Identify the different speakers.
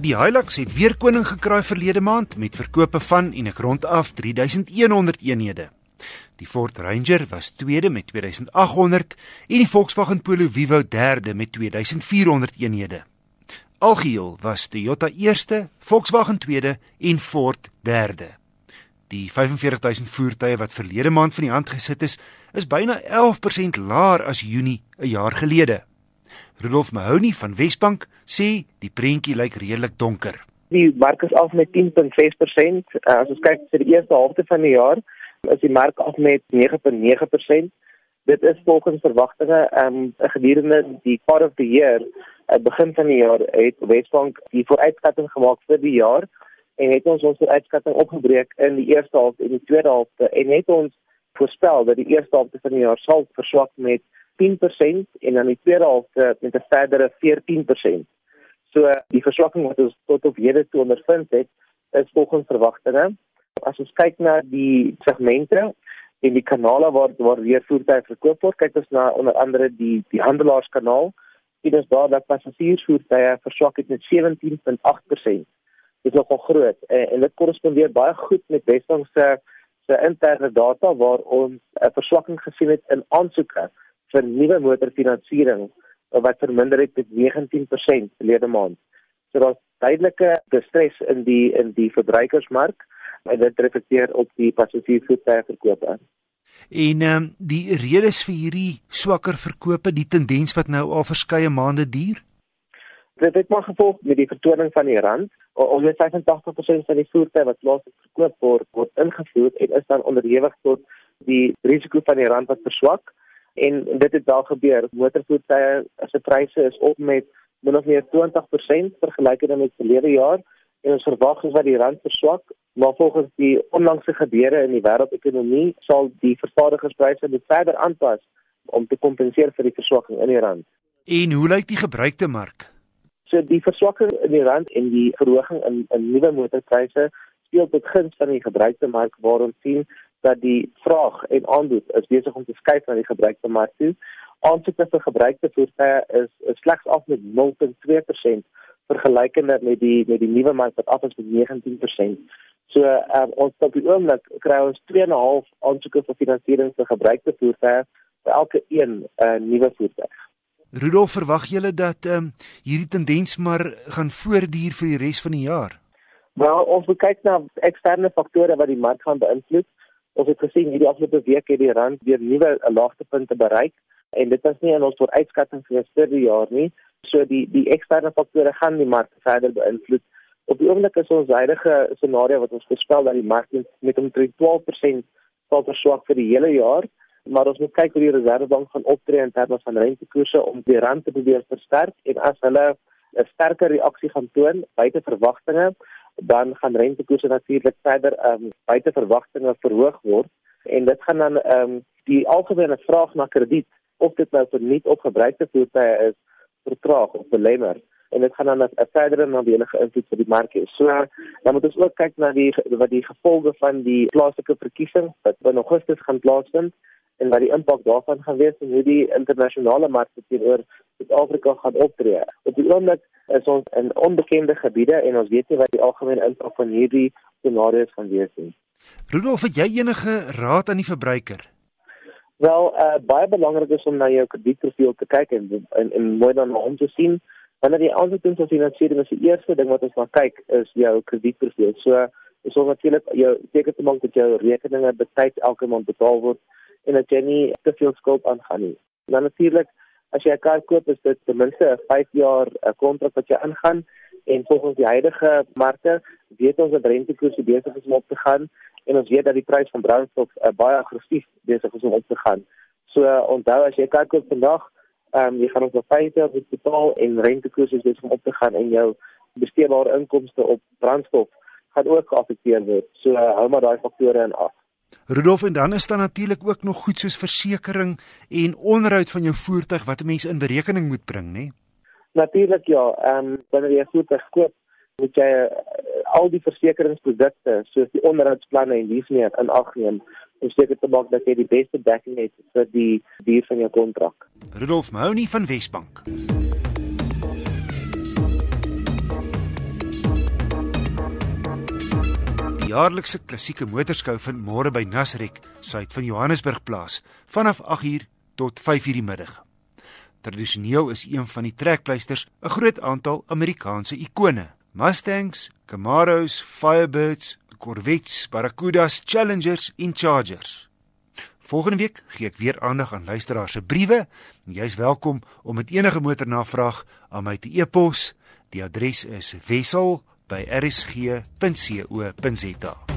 Speaker 1: Die Hilux het weer koning gekraai verlede maand met verkope van en 'n grond af 3100 eenhede. Die Ford Ranger was tweede met 2800 en die Volkswagen Polo Vivo derde met 2400 eenhede. Algeheel was Toyota eerste, Volkswagen tweede en Ford derde. Die 45000 voertuie wat verlede maand van die hand gesit is, is byna 11% laer as Junie 'n jaar gelede. Rudolf Mahoney van Wesbank sê die prentjie lyk redelik donker.
Speaker 2: Die mark is af met 10.6%. Uh, as ons kyk vir die eerste helfte van die jaar, is die mark af met 9.9%. Dit is volgens verwagtinge um gedurende die part of the year, at begin van die jaar het Wesbank die vooruitskatting gemaak vir die jaar en het ons ons vooruitskatting opgebreek in die eerste helfte en die tweede helfte en het ons voorspel dat die eerste helfte van die jaar sal verswak met 10% en dan die tweede helfte met 'n verdere 14%. So die verswakking wat ons tot op hede toe ondervind het, is volgens verwagtinge. As ons kyk na die segmente en die kanale waar waar weer voertuie verkoop word, kyk ons na onder andere die die handelaarskanaal. Dit is daar dat passasiersvoertuie verswak het met 17.8%. Dit is nogal groot en, en dit korrespondeer baie goed met Wesbank se se interne data waar ons 'n verswakking gesien het in aansoeke vir nuwe motorfinansiering wat verminder het met 19% verlede maand. So daar's duidelike distres in die in die verbruikersmark en dit reflekteer op die passasiersvoertuie verkope.
Speaker 1: En ehm um, die redes vir hierdie swakker verkope, die tendens wat nou al verskeie maande duur?
Speaker 2: Dit het maar gevolg met die vertoning van die rand. Omdat 85% van die voertuie wat plaaslik verkoop word, word ingevoer en is dan onderhewig tot die risiko van die rand wat verswak en dit het daar gebeur. Motorvoertuie se pryse is op met min of meer 20% vergelykende met verlede jaar en ons verwag is dat die rand verswak, maar volgens die onlangse gebeure in die wêreldekonomie sal die vervaardigerspryse dit verder aanpas om te kompenseer vir die verswakking in die rand.
Speaker 1: En hoe lyk die gebruikte mark?
Speaker 2: So die verswakking in die rand en die verhoging in in nuwe motorpryse speel tot guns van die gebruikte mark waar ons sien dat die vraag en aanbod is besig om te skuif na die gebruikte mark toe. Aansoeke vir gebruikte voertuie is, is slegs af met 0.2% vergelykende met die met die nuwe mark wat af is met 19%. So um, ons op die oomblik kry ons 2.5 aansoeke vir finansiering vir gebruikte voertuie vir elke een uh, nuwe voertuig.
Speaker 1: Rudolf, verwag julle dat ehm um, hierdie tendens maar gaan voortduur vir die res van die jaar?
Speaker 2: Wel, ons kyk na eksterne faktore wat die mark gaan beïnvloed. Ons het gesien hierdie afgelope week het die rand weer nuwe laagtepunte bereik en dit was nie in ons vooruitskatting vir die jaar nie. So die die eksterne faktore gaan die mark verder beïnvloed. Op die oomblik is ons huidige scenario wat ons voorspel dat die mark met omtrent 12% sal verswak vir die hele jaar, maar ons moet kyk hoe die Reserwebank gaan optree in terme van rentekoerse om die rand te probeer versterk en as hulle 'n sterker reaksie gaan toon buite verwagtinge dan gaan rentekoerse natuurlik verder ehm um, buite verwagtinge verhoog word en dit gaan dan ehm um, die algemene vraag na krediet of dit nou vir nuut opgebruikte voertuie is vertraag of belemmer en dit gaan dan 'n verdere nadelige invloed vir die mark hê. So dan moet ons ook kyk na die wat die gevolge van die plaaslike verkiesing wat in Augustus gaan plaasvind en wat die impak daarvan gaan wees en hoe die internasionale markte teenoor Suid-Afrika gaan optree. Op die oomblik is ons in onbekende gebiede en ons weet nie wat die algemene impak van hierdie scenario's gaan wees nie.
Speaker 1: Rudolf, het jy enige raad aan die verbruiker?
Speaker 2: Wel, uh, baie belangrik is om na jou kredietprofiel te kyk en en, en mooi dan om te sien wanneer jy aansoek doen vir finansiering, is die eerste ding wat ons maar kyk is jou kredietprofiel. So, is ons natuurlik jou seker te maak dat jou rekeninge betyds elke maand betaal word en dat jy nie te veel skuld aangaan nie. Dan natuurlik as jy 'n kar koop is dit ten minste 'n 5 jaar 'n kontrak wat jy ingaan en volgens die huidige markte weet ons dat rentekoerse besig is om op te gaan en ons weet dat die prys van brandstof uh, baie aggressief besig is om op te gaan. So uh, onthou as jy 'n kar koop vandag, ehm um, jy gaan op 5 jaar betaal en rentekoerse is besig om op te gaan en jou besteedbare inkomste op brandstof gaan ook geaffekteer word. So uh, hou maar daai faktore in ag.
Speaker 1: Rudolf en dan is daar natuurlik ook nog goed soos versekerings en onderhoud van jou voertuig wat 'n mens in berekening moet bring, né? Nee?
Speaker 2: Natuurlik ja, ehm um, wanneer jy 'n voertuig koop, moet jy uh, al die versekeringsprodukte soos die onderhoudsplanne en dies meer in ag neem om seker te maak dat jy die beste dekking het vir die duur van jou kontrak.
Speaker 1: Rudolf Mouni van Wesbank. Jaarlikse klassieke motorskou vind môre by Nasrek, suid van Johannesburg plaas, vanaf 8uur tot 5uur die middag. Tradisioneel is een van die trekpleisters 'n groot aantal Amerikaanse ikone: Mustangs, Camaros, Firebirds, Corvettes, Barracudas, Challengers en Chargers. Volgende week gee ek weer aandag aan luisteraars se briewe. Jy's welkom om met enige motornavraag aan my te e-pos. Die adres is wissel@rsg.co.za.